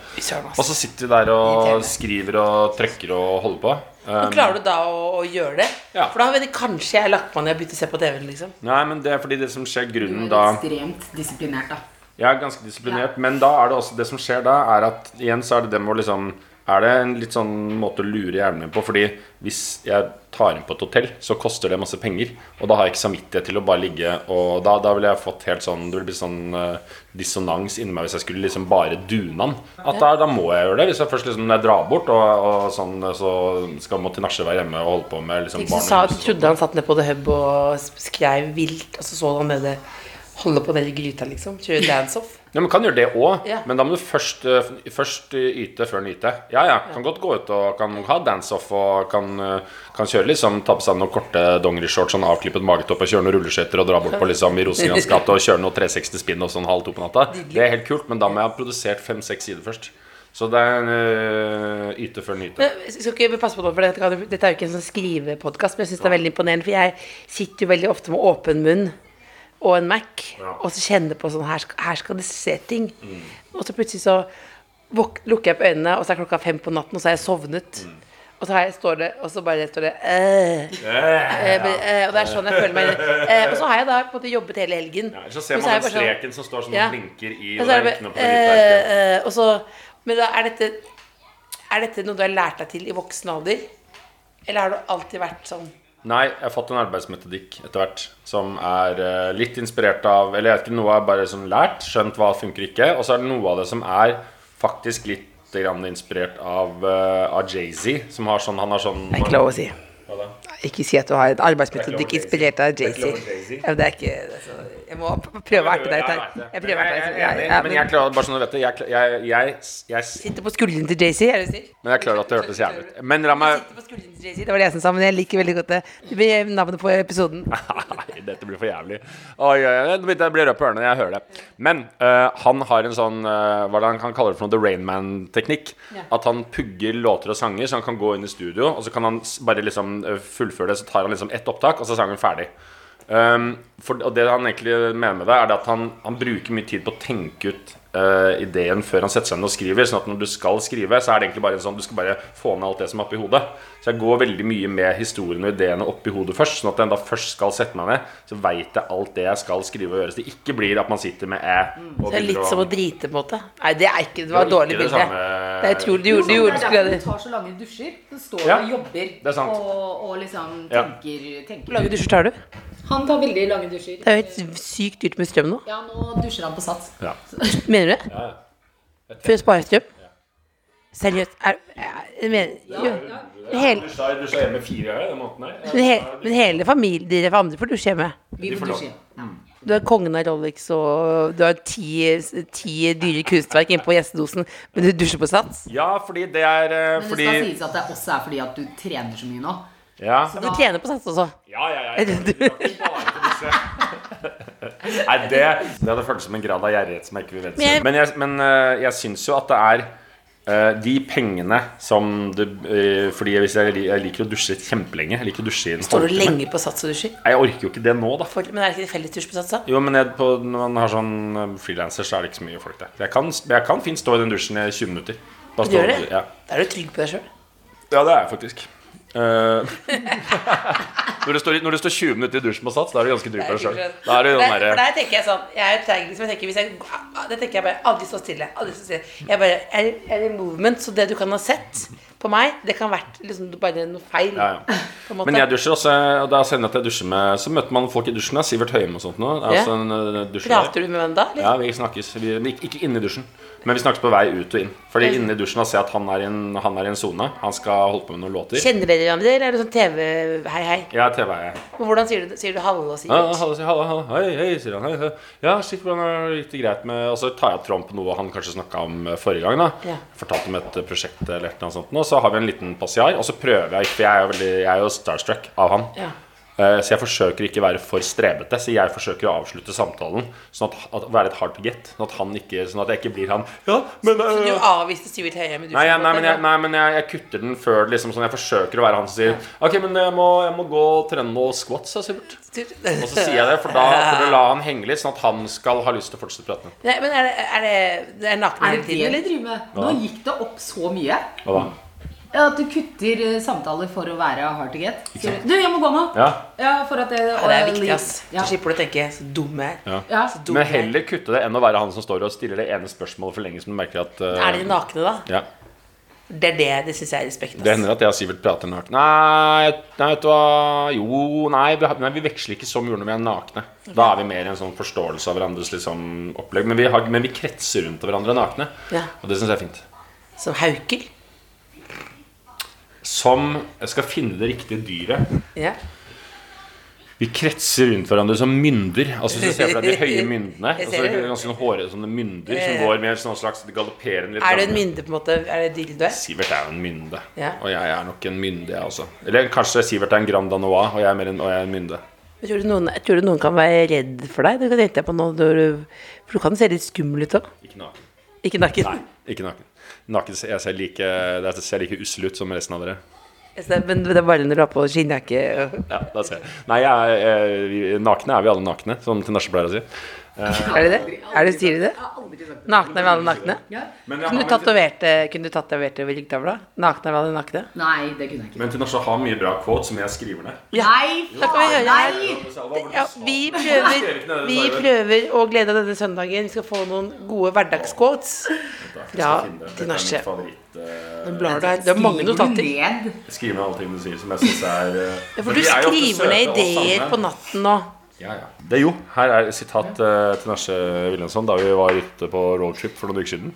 Og så sitter vi der og skriver og trykker og holder på. Og Um, klarer du da å, å gjøre det? Ja. For da hadde kanskje jeg lagt meg ned og begynt å se på TV-en, liksom. Nei, men det er fordi det som skjer grunnen Du da er ekstremt disiplinert, da. Jeg er ganske disiplinert, men da er det også det som skjer da, er at igjen så er det det med å liksom er det en litt sånn måte å lure hjernen min på. Fordi hvis jeg tar inn på et hotell, så koster det masse penger. Og da har jeg ikke samvittighet til å bare ligge og Da, da ville jeg fått helt sånn Det ville blitt sånn uh, dissonans inni meg hvis jeg skulle liksom bare dune han At da, da må jeg gjøre det. Hvis jeg først liksom når jeg drar bort, og, og sånn, så skal Måtti Nasje være hjemme og holde på med liksom barn og hus. trodde han satt nede på The Hub og skrev vilt, og så så han nede holde på den gryta, liksom. Kjøre dance-off. Ja, men kan gjøre det òg, Ja. men da må du først, eh, først eh, yte før en yte. Ja, ja, kan godt gå ut og kan ha dance-off og kan, eh, kan kjøre liksom Ta på seg noen korte dongerishorts, sånn avklippet magetopp og kjøre noen rulleskøyter og dra bort på liksom i Rosengrans gate og kjøre noe 360 spinn og sånn halv to på natta. Det er helt kult, men da må jeg ha produsert fem-seks sider først. Så det er en uh, yte før en yte. Men skal ikke passe på det, for dette, dette er jo ikke en sånn skrivepodkast, men jeg syns det er veldig imponerende, for jeg sitter jo veldig ofte med åpen munn og en Mac, Ja. og så kjenner på sånn her, her skal det se ting. Mm. Og så plutselig så lukker jeg på øynene, og så er klokka fem på natten, og så har jeg sovnet. Mm. Og så her står det, og så bare står det øh, øh, øh, Og det er sånn jeg føler meg. Øh, og så har jeg da på en måte jobbet hele helgen. Ja, så ser man er den streken sånn- streken som står som Ja. blinker i Og så er det er bare, eh, eh, og så, Men da er dette Er dette noe du har lært deg til i voksen alder? Eller har du alltid vært sånn? Nei, jeg har fått en arbeidsmetodikk etter hvert som er eh, litt inspirert av Eller jeg vet ikke, noe er bare sånn lært, skjønt hva funker ikke. Og så er det noe av det som er faktisk litt grann inspirert av, uh, av Jay-Z, som har sånn Han har sånn Det er ikke lov å si. Hva da? Ikke si at du har en arbeidsmetodikk er inspirert av er Jay-Z. Jay-Z. Ja, det er ikke det er så, Jeg må prøve å erte deg litt her. Jeg prøver å erte deg litt. Men jeg klarer bare sånn du vet det Jeg, jeg, jeg, jeg, Sitter på skuldrene til Jay-Z, er det du sier? Men jeg klarer at det hørtes jævlig ut. Men la meg Sitter på skuldrene til Jay-Z, Det var det jeg som sa, men jeg liker veldig godt det. Det blir navnet på episoden. Nei, dette blir for jævlig. Oi, oi, oi, nå begynte jeg å bli rød på ørene når jeg hører det. Men uh, han har en sånn uh, Hva er det han kan kalle det for noe? The Rainman-teknikk. At han pugger låter og sanger, så han kan gå inn i studio, og så kan han bare liksom eh, fullføre det. Så tar han liksom ett opptak, og så er sangen ferdig. Um, for, og det han egentlig mener med det, er at han, han bruker mye tid på å tenke ut uh, ideen før han setter seg ned og skriver. Sånn at når du skal skrive, så er det egentlig bare en sånn du skal bare få ned alt det som er oppi hodet. Så jeg går veldig mye med historien og ideene oppi hodet først. Sånn at jeg da først skal sette meg ned, så veit jeg alt det jeg skal skrive og gjøre. Så det ikke blir at man sitter med æ. Det er litt som å drite, på en måte. Nei, det er ikke Det var et dårlig ikke det samme- Det er utrolig. Du gjorde, du gjorde det er derfor du tar så lange dusjer. Du står Ja, og jobber det er sant. og, og liksom Ja. tenker, tenker. Hvor lange dusjer tar du? Han tar veldig lange dusjer. Det er jo helt sykt dyrt med strøm nå. Ja, nå dusjer han på sats. Ja. Mener du det? Ja For å spare strøm? Seriøst? Er, er, mener, jo. Men hele, sa hjemme fire ganger den måneden her. men, he, men hele familien din for andre får dusje hjemme? Vi får dusje. Ja. Du har kongen av Rolex og du har ti, ti dyre kunstverk inne på gjestedosen, men du dusjer på sats? Ja, fordi det er fordi... Men det skal sies at det også er fordi at du trener så mye nå. Ja, Du tjener på sats også? ja, ja. ja, Jeg, Det jeg, ikke bare på disse. Nei, det, det hadde føltes som en grad av gjerrighet som jeg ikke vil Men jeg- vedse. Men jeg, men eh, jeg syns jo at det er eh, de pengene som du eh, Fordi hvis jeg, jeg liker å dusje kjempelenge. Jeg liker å dusje i en Står du lenge på sats og dusjer? Jeg orker jo ikke det nå, da. For, men er det ikke fellesdusj på sats, da? Jo, men jeg, på, når man har sånn frilanser, så er det ikke så mye folk der. Jeg kan, jeg kan fint stå i den dusjen i 20 minutter. Bare Du gjør det? Ja. Da er du trygg på deg sjøl. Ja, det er jeg faktisk. Eh, når, det står, når det står 20 minutter i dusjen på sats, da er du ganske trygg på deg sjøl. Er der, der tenker jeg sånn Jeg er jo liksom. Jeg tenker, jeg, det tenker jeg bare Aldri stå stille. Aldri stå stille. Jeg bare jeg er i movement, så det du kan ha sett på meg, det kan ha vært liksom bare noe feil. Ja, ja. Men jeg dusjer også, og da sender jeg at jeg dusjer med Så møter man folk i dusjen. Sivert Høyem og sånt noe. Er Ja. eh. Prater du med hvem da? eller? Ja, vi snakkes. Vi, ikke, ikke inne i dusjen, men vi snakkes på vei ut og inn. Fordi inne i dusjen ser jeg at han er i en- han er i en sone. Han skal holde på med noen låter. Kjenner dere hverandre, eller er det sånn TV-hei, hei? Ja, TV-hei-hei Men hvordan sier du, sier du hallo og Ja, Sivert? hallo, sier halla, halla. Hei, hei, sier han. Hei, hei. Ja, shit, hvordan er gikk det greit med Og så tar jeg tråden på noe han kanskje snakka om eh, forrige gang. da Ja. Fortalte om et eh, prosjekt eller annet sånt. Og så har vi en liten passiar, og så prøver jeg For jeg er jo, veldig, jeg er jo starstruck av han. Ja. Eh, Så jeg forsøker ikke å være for strebete, så jeg forsøker å avslutte samtalen. Sånn at, at være et hard to get. Sånn at, han ikke, sånn at jeg ikke blir han Ja, men Så du eh, avviste Sivert Høyem i? Nei, jeg, nei, men, jeg, nei, men jeg, jeg kutter den før liksom sånn Jeg forsøker å være han som sier Ok, men jeg må, jeg må gå og trene noe squats, sa Sivert. Og så sier jeg det, for da for å la han henge litt, sånn at han skal ha lyst til å fortsette praten. Nei, men er det, er det, det er naken Er det det du driver med? Nå gikk det opp så mye. Hva da? Ja, At du kutter eh, samtaler for å være hard to get. Sier du, Du, jeg må gå nå. Ja, Ja, for at det, Ja, det er viktig, ass. Ja. Så slipper du å tenke så dum jeg er. ja. Ja. Så dum Men er. heller kutte det enn å være han som står og stiller det ene spørsmålet for lenge som du merker at uh, Er de nakne, da? Ja. Det er det det syns jeg er respekten. Det hender at jeg og Sivert prater naken. Nei, nei, vet du hva Jo, nei, vi, nei, vi veksler ikke som vi når vi er nakne. Da er vi mer i en sånn forståelse av hverandres liksom, opplegg. Men vi, har, men vi kretser rundt hverandre nakne. Ja. Og det syns jeg er fint. Som hauker. Som skal finne det riktige dyret. Ja. Vi kretser rundt hverandre som mynder. Altså Hvis du ser for deg de høye myndene. Og så er det ganske sånn hårete sånne mynder som går med en sånn slags galopperende Er du en mynde, på en måte? Er det dildo? Sivert er jo en mynde. Ja. Og jeg er nok en mynde, jeg også. Eller kanskje Sivert er en Grand Danois, og jeg er mer en, og jeg er en mynde. Tror du, noen, tror du noen kan være redd for deg? Det kan jeg på nå, du, for du kan se litt skummel ut òg. Ikke naken. Ikke naken. Nei, ikke naken. Naken jeg ser like, jeg ser like ussel ut som resten av dere. Men det er bare når du har på skinnjakke Ja, da ser jeg. Nei, jeg, jeg, vi, nakne er vi alle nakne, som Tinashe pleier å si. Er det det? Er det, sier de det? Nakne vi alle nakne? Men, jeg Kunne du tatovert det kunne du tatovert det over ryggtavla? Nakne vi alle nakne? Nei, det kunne jeg ikke. men Tinashe har mye bra quotes som jeg skriver ned. Nei, Da kan vi høre her. nei! Ja, vi prøver, vi prøver å glede denne søndagen. Vi skal få noen gode hverdagsquotes. Ja, Tinashe. Nå blar du her. Det er mange du notater. Skriver ned alle tingene du sier som jeg syns er eh, Ja, for de du er jo ofte skriver ned og ideer sanne. på natten nå. Ja, ja. Det er jo. Her er et sitat uh, til Nasje Wilhelmsson da vi var ute på roadtrip for noen uker siden.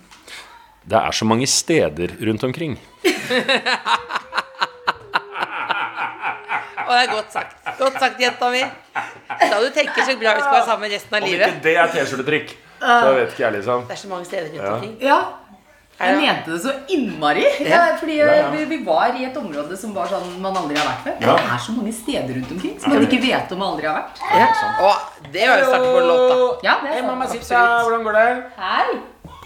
Det er så mange steder rundt omkring. Og det er godt sagt. Godt sagt, jenta mi. Da du tenker så bra vi skal være sammen resten av Om ikke livet. det er T-skjortetrikk, så vet ikke jeg, liksom. Det er så mange steder rundt Ja. omkring. Ja. Jeg mente det så innmari. Ja, fordi. Vi, vi var i et område som var sånn man aldri har vært før. Ja. Det er så mange steder rundt omkring som man ikke vet om man aldri har vært. Ja. Og det var jo starten på en låt, da. Ja, det er sant. Sita, hvordan går det? Hei!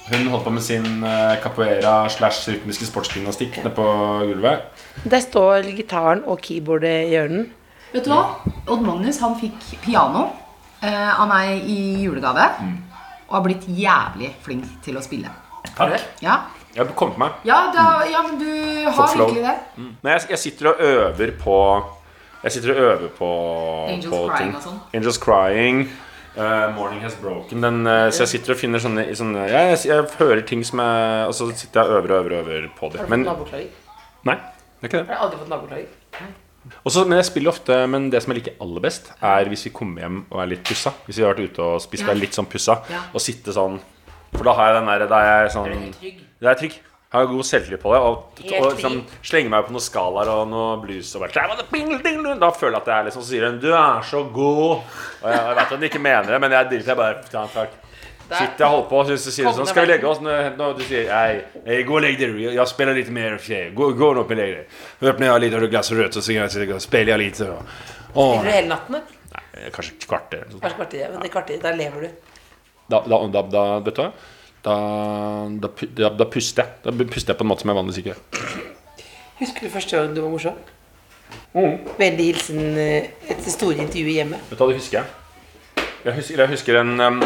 Hun holdt på med sin uh, capoeira slash rytmiske sportsgymnastikk nede på gulvet. Der står gitaren og keyboardet i hjørnen. Vet du hva? Odd Magnus han fikk piano eh, av meg i julegave. Og har blitt jævlig flink til å spille. Takk. Ja, Jeg har kommet meg. ja, da, ja men du har Fått virkelig det. Men jeg, jeg sitter og øver på Jeg sitter og øver på, Angels på Crying ting. og sånn. Angels Crying. Uh, Morning Has Broken. Den, uh, så jeg sitter og finner sånne, sånne jeg, jeg, jeg hører ting som jeg Og så sitter jeg og øver og øver, øver på det. Har du Men fått naboklager? nei, det er ikke det. Har du aldri fått nabokløy? Også, men jeg spiller ofte Men det som jeg liker aller best, er hvis vi kommer hjem og er litt pussa. Hvis vi har vært ute og spist og er litt sånn pussa, Ja. og sitte sånn For da har jeg den der Da er jeg sånn? Da er jeg trygg. Jeg har god selvtillit på det. Og, og liksom, slenger meg på noen skalaer og noe blues. Og bare, da føler jeg at jeg er liksom Så sier hun 'Du er så god'. Og jeg, jeg vet at hun ikke mener det, men jeg driter jeg bare ja, takk. Shit, jeg holdt på, så du sier hun sånn 'Skal vi legge oss?' Nå, du sier Nei, jeg 'Gå og legg deg, jeg, spiller litt mer. Gå, gå opp og legg dere. Åpner jeg litt glass rødt, og så spiller jeg litt. Og, Åh, Spiller du hele natten? nei, kanskje kvarter. Kanskje kvarter, men det kvarter, der lever du. Da, da, da, vet du hva? Da, da, da, da puster jeg. Da puster jeg på en måte som jeg vanligvis ikke gjør. Husker du første gang du var morsom? Mm. Vennlig hilsen eh, et store intervju hjemme. Vet du hva, det husker jeg. Jeg husker, jeg husker en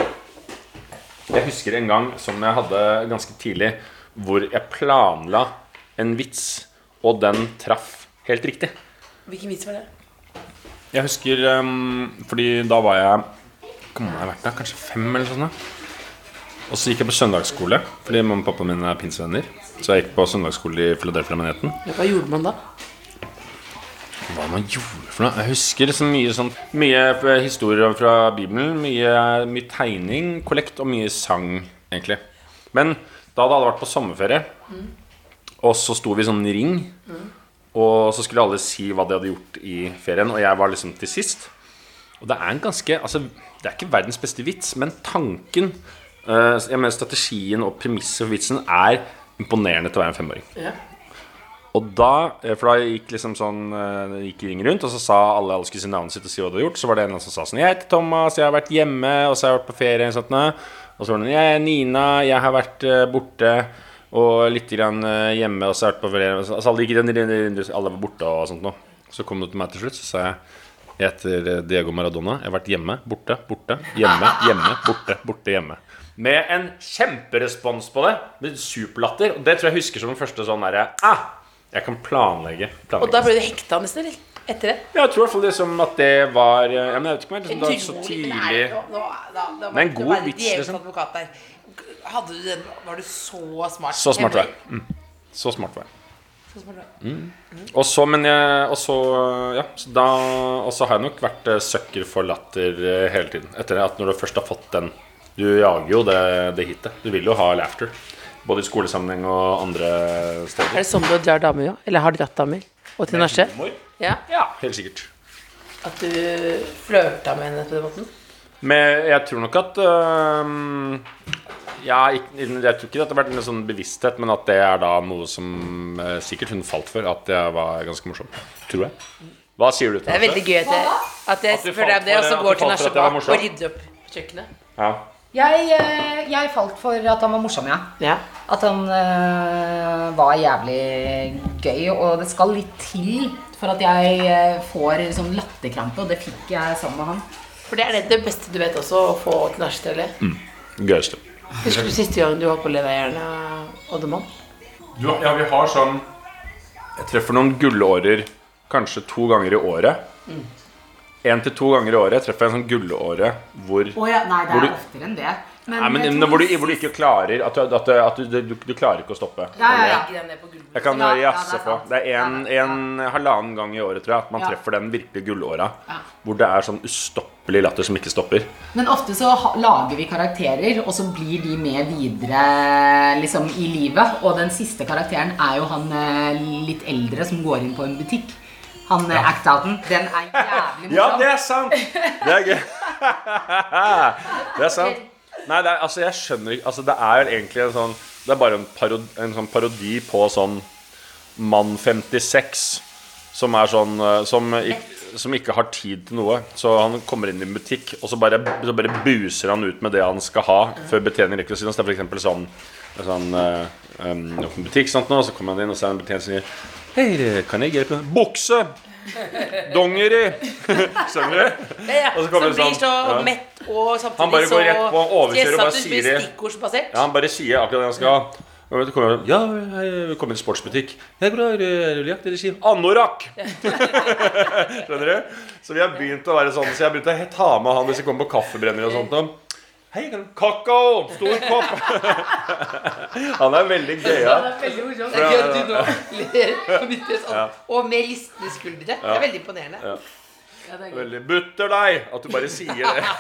Jeg husker en gang som jeg hadde ganske tidlig, hvor jeg planla en vits, og den traff helt riktig. Hvilken vits var det? Jeg husker Fordi da var jeg Hvor mange har jeg vært da? Kanskje fem eller da. Og så gikk jeg på søndagsskole, fordi mamma og pappa mine er pinsevenner. Så jeg gikk på søndagsskole i Philadelphia-menigheten. Ja, Hva gjorde man da? Hva man gjorde for noe? Jeg husker liksom mye sånn Mye historier fra Bibelen. Mye, mye tegning, kollekt og mye sang, egentlig. Men da hadde alle vært på sommerferie, og så sto vi i sånn ring. Og så skulle alle si hva de hadde gjort i ferien, og jeg var liksom til sist. Og det er en ganske Altså, det er ikke verdens beste vits, men tanken eh, Jeg mener strategien og premisset for vitsen er imponerende til å være en femåring. Ja. Og da, eh, for da gikk liksom sånn eh, gikk ring rundt, og så sa alle alle skulle si navnet sitt og si hva de hadde gjort. Så var det en som sa sånn Jeg heter Thomas, jeg har vært hjemme, og så har jeg vært på ferie. Og, sånt, og så var det Jeg er Nina, jeg har vært borte og litt grann hjemme, og så har jeg vært på ferie. Altså alle gikk alle var borte og sånt noe. Så kom det til meg til slutt, så sa jeg jeg heter eh, Diego Maradona. Jeg har vært hjemme, borte, borte, hjemme, hjemme, borte, borte, hjemme. Med en kjemperespons på det. Med superlatter. Og det tror jeg husker som den første sånn derre ah, Jeg kan planlegge. Og da ble du hekta nesten, eller? Etter det? Ja, Jeg tror i hvert fall liksom at det var eh, ja, men Jeg vet ikke om jeg liksom, det var så tidlig nå- nå- da- da var- Men en god vits, liksom. Hadde du den, var du så smart? Så smart var jeg. Mm. Så smart var jeg. Mm. Og så, men jeg Og så, ja, så da Og så har jeg nok vært eh, sucker for latter eh, hele tiden. Etter at når du først har fått den Du jager jo det, det hitet. Du vil jo ha laughter. Både i skolesammenheng og andre steder. Er det sånn du drar damer, òg? Eller har dratt damer? Og til nachspiel? Ja. Ja, helt sikkert. At du flørta med henne på den måten? Men jeg tror nok at øhm, ja, jeg, Jeg tror ikke det har vært en sånn bevissthet, men at det er da noe som øh, sikkert hun falt for. At jeg var ganske morsom. Tror jeg. Hva sier du til Det Det er veldig gøy at jeg, at jeg At spør deg om det, og så går til morsom? og rydder opp kjøkkenet. Ja. Jeg, eh, jeg falt for at han var morsom, ja. Ja. At han eh, var jævlig gøy, og det skal litt til for at jeg eh, får sånn latterkrampe, og det fikk jeg sammen med han. For det er det, det beste du vet også, å få til nachspiel. Gøyeste. Husker du siste gang du var på Leveierne, Oddemann? Ja, vi har sånn Jeg treffer noen gullårer kanskje to ganger i året. Én til to ganger i året treffer jeg en sånn gullåre hvor oh ja, nei, det Hvor er du- oftere enn det. Men, Nei, men, hvor, du, hvor du ikke klarer At, du, at, du, at du, du, du klarer ikke å stoppe. Ja, ja. Jeg kan Ja, ja, jazze det er på. Det er en, en halvannen gang i året, tror jeg, at man Ja. treffer den virkelige gullåra. Ja. Hvor det er sånn ustoppelig latter som ikke stopper. Men ofte så lager vi karakterer, og så blir de med videre liksom, i livet. Og den siste karakteren er jo han eh, litt eldre som går inn på en butikk. Han ja. act-outen. Den er jævlig morsom. Ja, det er sant! Det er gøy. det er sant. Nei, er, altså, jeg skjønner ikke Altså, det er egentlig en sånn Det er bare en, parodi, en sånn parodi på sånn Mann 56 som er sånn eh, som, som ikke har tid til noe. Så han kommer inn i en butikk, og så bare, så bare buser han ut med det han skal ha, før betjeningen rekker å si noe. Så det er eksempel sånn, sånn um, butikk, sant, nå, så kommer han inn, og så er det en betjening som sier Hei, kan jeg hjelpe deg? Bukse! Dongeri! Skjønner du? Ja, ja. Og så Som blir sånn, så ja. mett og samtidig Han bare går rett på, overkjører og bare sier det. Ja, han bare sier akkurat det han skal. Og vet kommer han, Ja, jeg kommer i en sportsbutikk. Jeg går og sier anorakk. Skjønner du? Så vi har begynt å være sånn Så jeg har begynt å ta med han hvis vi kommer på kaffebrenner og sånt. Hei, kan du kakao! Stor kopp! han er veldig gøyal. Veldig morsomt. Det er gøy at du nå ler på mitt i sånn. Og med ristende skuldre. Det er veldig imponerende. Ja. Ja, det er gøy. Veldig butter deg! At du bare sier det.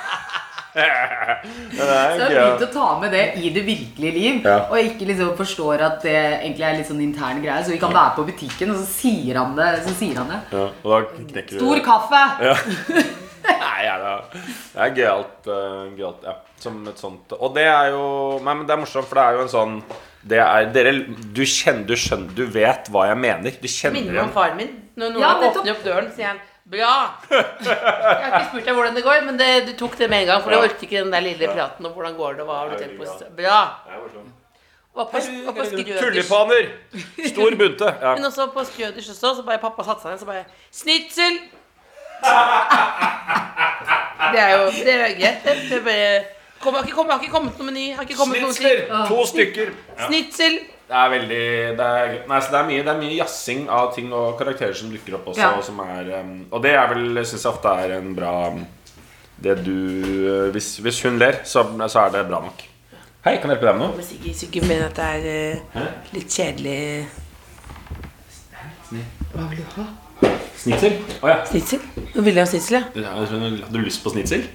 Men det er Så jeg har gøy. begynt å ta med det i det virkelige liv, Ja. og ikke liksom forstår at det egentlig er litt sånn intern greie. Så vi kan være på butikken, og så sier han det. Så sier han det. Ja, og da knekker du Stor kaffe! Ja. Nei, ja, det er- gøyalt. Uh, gøyalt ja. Som et sånt Og det er jo Nei, men det er morsomt, for det er jo en sånn det er, dere, du kjenner, du skjønner, du vet hva jeg mener. Du kjenner Minner meg om faren min. Når noen Ja, åpner opp døren, sier han Bra! Jeg har ikke spurt deg hvordan det går, men det, du tok det med en gang. For du Ja. orket ikke den der lille praten om hvordan går det og hva har du tenkt på. Bra! Var på, var på Skrøders. Stor bunte. Ja. Men også på Skrøders også, så bare pappa satte seg ned, så bare Snitsel! Det er jo det er greit. Det er bare kom, har, ikke kommet, har ikke kommet noe meny. Har ikke kommet noe Snitsler! To stykker. Ja. Snitsel! Det er veldig det er, nei, så det er mye, det er mye jassing av ting og karakterer som dukker opp også. Ja. Og, som er, um, og det er vel, syns jeg ofte er en bra um, Det du uh, hvis, hvis hun ler, så, så er det bra nok. Hei, kan jeg hjelpe deg med noe? Men Sigurd, ikke mener at det er eh, litt kjedelig Snitsel? Oh, ja. Snitsel? Nå vil jeg ha snitsel, ja. Ja, Hadde du lyst på snitsel?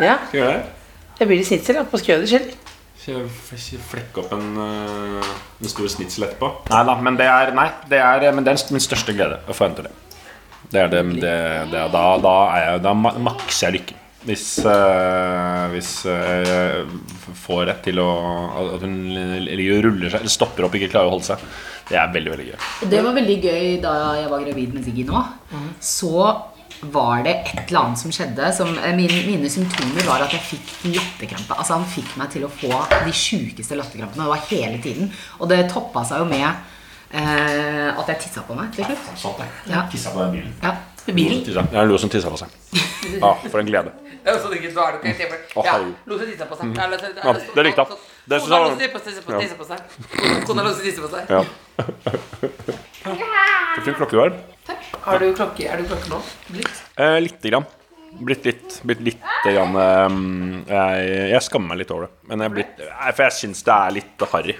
ja. Skal vi gjøre det? Da blir det snitsel da, på Skrøders, eller? Flekke opp en, uh, en stor snitsel etterpå? Nei da, men det er, nei, det er, men det er min største glede å få hente det. Det er det, det, det da, da, er jeg, da makser jeg lykken. Hvis, øh, hvis øh, jeg får rett til å At hun ruller seg, eller stopper opp ikke klarer å holde seg. Det er veldig, veldig gøy. Og det var veldig gøy da jeg var gravid med Siggy nå. Så var det et eller annet som skjedde. Som, eh, mine, mine symptomer var at jeg fikk latterkrampe. Altså Han fikk meg til å få de sjukeste latterkrampene. Det var hele tiden. Og det toppa seg jo med eh, at jeg tissa på meg til slutt. Ja. Tissa på den bilen. Ja. Bilen? Det er har lo som tissa på seg. Ja, for en glede. Ja, så det ikke så er det ikke hjemme. Ja, herregud. lot på seg. Ja, det- Ja, det likte han. Det syns han- lot tisse på- Ja. seg. Kona det tisse på seg. Ja. Så fin klokke du har. Har du klokke, er du klokke nå? Blitt? Eh, lite grann. Blitt litt, blitt litt grann eh, jeg, jeg skammer meg litt over det. Men jeg blitt, nei, for jeg syns det er litt harry.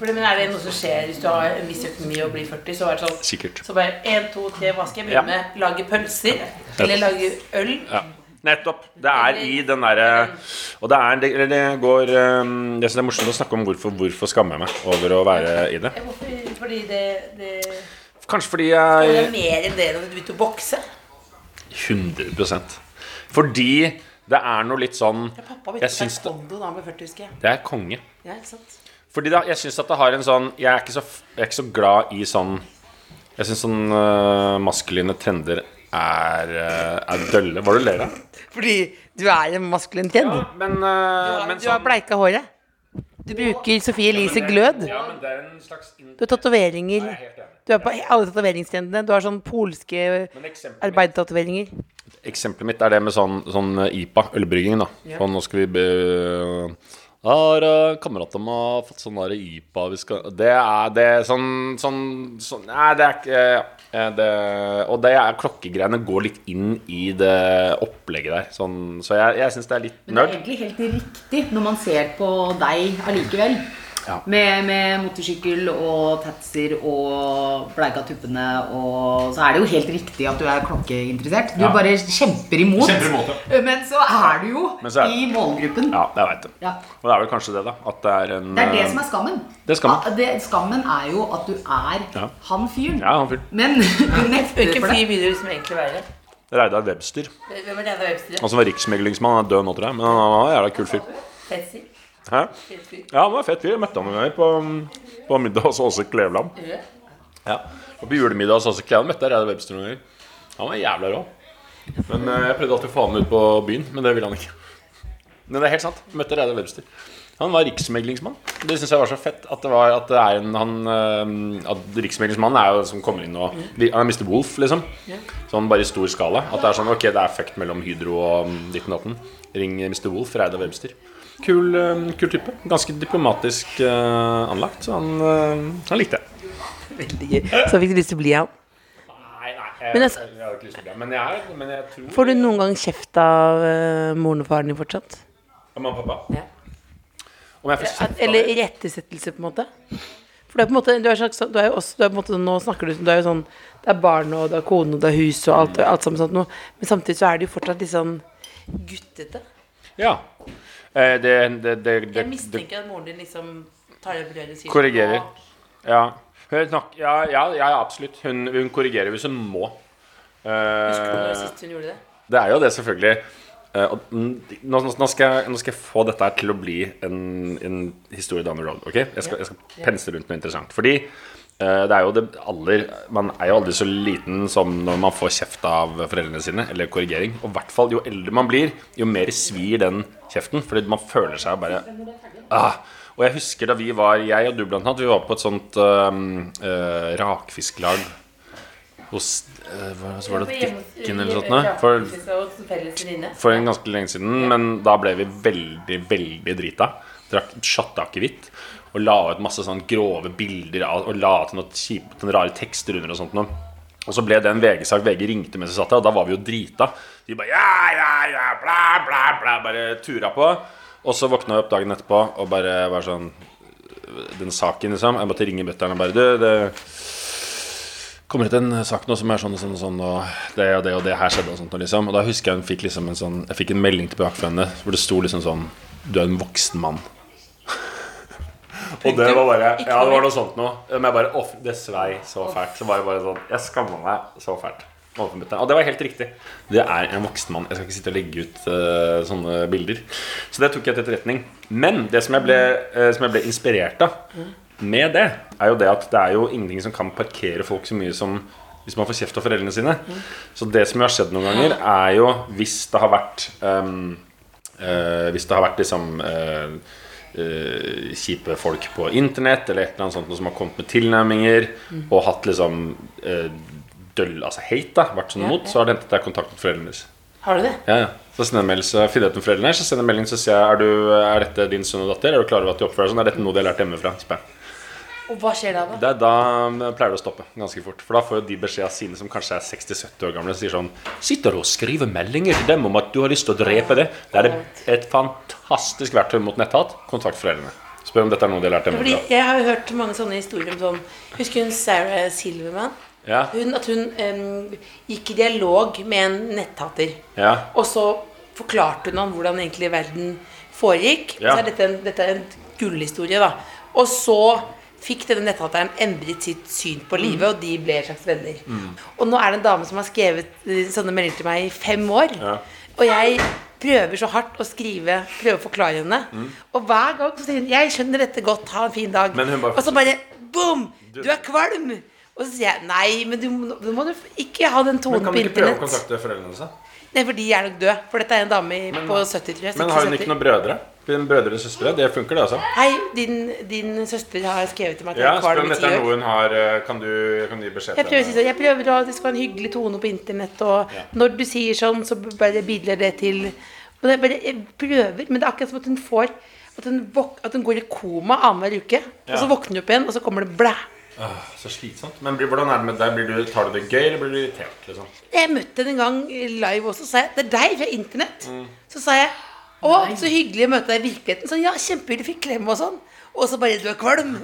Men er det noe som skjer hvis du har en viss økonomi og blir 40? Så er det sånn Sikkert. Så bare 1, 2, 3, hva skal jeg Ja. begynne med? Lage pølser? Eller lage øl? Ja. Nettopp. Det er i den derre Og det er det, eller det går Det Jeg syns det er morsomt å snakke om hvorfor, hvorfor skammer jeg meg over å være i det. Hvorfor? Fordi det, det Kanskje fordi Det er jeg mer enn det når du begynte å bokse. 100% Fordi det er noe litt sånn Pappa Jeg begynte med det, da ble 40, husker jeg. det er konge. Ja, ikke sant? Fordi da, jeg syns at det har en sånn Jeg er ikke så, jeg er ikke så glad i sånn Jeg syns sånn uh, maskuline trender er, øh, er dølle. Hva er det du ler av? Fordi du er en maskulin trend. Men, øh, men du har bleika håret. Du bruker Sofie Elise Glød. Ja, men det er en slags Du har tatoveringer. Du er på alle tatoveringstrendene. Du har sånn polske arbeidertatoveringer. eksempelet mitt er det med sånn, sånn IPA, ølbrygging, da. Sånn, nå skal vi be... Har uh, kamerater som har fått sånn der YPA vi skal Det er det er sånn, sånn, sånn Nei, det er ikke eh, det, Og det er klokkegreiene går litt inn i det opplegget der. Sånn, så jeg, jeg syns det er litt Men det er egentlig helt riktig når man ser på deg allikevel. Ja. Med, med motorsykkel og tatser og bleika tuppene og Så er det jo helt riktig at du er klokkeinteressert. Du Ja. bare kjemper imot. Kjemper imot, Men så er du jo er- i målgruppen. Ja, jeg veit det. Ja. Og det er vel kanskje det, da. At det er en Det er det eh, som er skammen. Det er skammen. Det, skammen er jo at du er Ja. han fyren. Ja, han fyren. Men du nekter Hvilken fyr vil du liksom egentlig være? Reidar Webster. Hvem er det der Webster? Han som var riksmeglingsmann. Han er død nå, tror jeg. Men han var en jævla kul fyr. Fetzy? Hæ? Ja, han var fett fyr. Jeg møtte han en gang på, på middag hos Åse Kleveland. Ja. Og på julemiddag hos Åse Kleveland møtte jeg Reidar Webster noen ganger. Han var jævla rå. Men eh, jeg prøvde alltid å få han ut på byen, men det ville han ikke. Men det er helt sant. Møtte Reidar Webster. Han var riksmeglingsmann. Det syns jeg var så fett. At det, var, at det er en han, eh, At riksmeglingsmannen er jo som kommer inn og Han er Mr. Wolf, liksom. Sånn bare i stor skala. At det er sånn Ok, det er fucked mellom Hydro og mm, ditten datten. Ring Mr. Wolf, Reidar Webster. Kul, eh, kul type. Ganske diplomatisk uh, anlagt. Så han, uh, han likte det. Veldig gøy. Så fikk du lyst til å bli han. Nei, nei, jeg, Men altså- jeg, har ikke lyst til det. Men jeg, men jeg tror Får du noen gang kjeft av uh, moren og faren din fortsatt? Av mamma og pappa? Ja. Om jeg får kjeft av Eller rettesettelse, irettesettelse, på en måte? For det er på en måte Du er, slags, du er jo også du er på en måte, Nå snakker du som du er jo sånn Det er barn og det er kone og det er hus og alt, alt sammen sånt noe. Men samtidig så er det jo fortsatt litt sånn guttete. Ja. Eh, det, det, det, Jeg mistenker at moren din liksom tar det brødet sitt Korrigerer. «Nå, Ja. Hun ja, ja, ja, absolutt. Hun, hun korrigerer hvis hun må. Husker du når sist hun gjorde det? det er jo det, selvfølgelig. Eh, nå, nå, skal jeg, nå skal jeg få dette til å bli en, en historie down the road. Okay? Jeg skal, jeg skal pense rundt noe interessant. Fordi det er jo det aller Man er jo aldri så liten som når man får kjeft av foreldrene sine, eller korrigering. Og i hvert fall jo eldre man blir, jo mer svir den kjeften. Fordi man føler seg bare ah. Og jeg husker da vi var, jeg og du blant annet, vi var på et sånt um, uh, rakfisklag hos uh, hva var det Dikken eller noe sånt? For, for en ganske lenge siden, men da ble vi veldig, veldig drita. Drakk shotta akevitt og la ut masse sånn grove bilder av, og la til noen rare tekster under og sånt noe. Og så ble det en VG-sak. VG ringte mens vi satt der, og da var vi jo drita. De bare ja, ja, ja, bla, bla, bla, bare tura på. Og så våkna jeg opp dagen etterpå og bare var sånn Den saken, liksom. Jeg måtte ringe butter'n og bare Du, det kommer ut en sak nå som er sånn og sånn og sånn, og det og det og det her skjedde og sånt, og liksom. Og da husker jeg hun fikk liksom en sånn Jeg fikk en melding tilbake fra henne hvor det sto liksom sånn Du er en voksen mann. Og det var bare Ja, det var noe sånt noe. Men jeg bare Å, det svei så fælt. Så var det bare sånn Jeg skamma meg så fælt. Og det var helt riktig. Det er en voksen mann. Jeg skal ikke sitte og legge ut uh, sånne bilder. Så det tok jeg til etterretning. Men det som jeg ble, uh, som jeg ble inspirert av med det, er jo det at det er jo ingenting som kan parkere folk så mye som hvis man får kjeft av foreldrene sine. Så det som jo har skjedd noen ganger, er jo hvis det har vært um, uh, Hvis det har vært liksom eh, kjipe folk på internett eller et eller annet sånt som har kommet med tilnærminger og hatt liksom uh, døll, altså hate, da, vært sånn imot, så har det hentet deg kontakt kontaktet foreldrene deres. Har du det? Ja, ja. Så sender jeg melding, så finner jeg ut med foreldrene så sender jeg melding så sier jeg er, du, er dette din sønn og datter. Er du klar over at de oppfører seg sånn? Er dette noe de har lært hjemmefra? Spør jeg. Og hva skjer da? da? Det da um, pleier det å stoppe ganske fort. For da får jo de beskjed av sine som kanskje er 60-70 år gamle, sier sånn Sitter og skriver meldinger til dem om at du har lyst til å drepe det? Det er et, fantastisk verktøy mot netthat. Kontakt foreldrene. Spør om dette er noe de har lært Fordi jeg har jo hørt mange sånne historier om sånn Husker hun Sarah Silverman? Ja. Hun, at hun um, gikk i dialog med en netthater. Ja. Og så forklarte hun ham hvordan egentlig verden foregikk. Ja. Så er dette en, dette er en gullhistorie, da. Og så fikk denne netthateren endret sitt syn på Mm. livet, og de ble slags venner. Og nå er det en dame som har skrevet eh, sånne meldinger til meg i fem år. Ja. Og jeg prøver så hardt å skrive, prøver å forklare henne. Og hver gang så sier hun 'Jeg skjønner dette godt, ha en fin dag'. Bare- og så bare boom! Du er kvalm! Og så sier jeg 'Nei, men du, nå må du ikke ha den Men kan du ikke prøve å internett'. kontakte foreldrene hennes? Nei, for de er nok døde. For dette er en dame i, på 70, tror jeg. Men har hun ikke noen brødre? Din brødre og søstre? Det funker, det, altså? Hei, din, din søster har skrevet til meg at jeg Ja, er kvalm i ti år. har eh, Kan du, kan du gi beskjed Jeg prøver, å henne? sånn, jeg prøver å det skal være en hyggelig tone på internett, og når du sier sånn, så bidrar det til og det bare, Jeg prøver, men det er akkurat som at hun får At hun, våk, at hun går i koma annenhver uke, og så våkner hun opp igjen, og så kommer det blæ. Åh, så slitsomt. Men blir, hvordan er det med deg? Blir du, tar du det gøy, eller blir du irritert? liksom? Jeg møtte henne en gang live også, så sa jeg Det er deg fra internett. Mm. Så sa jeg Å, så hyggelig å møte deg i virkeligheten. Sånn, ja, kjempehyggelig, fikk klem og sånn. Og så bare Du er kvalm.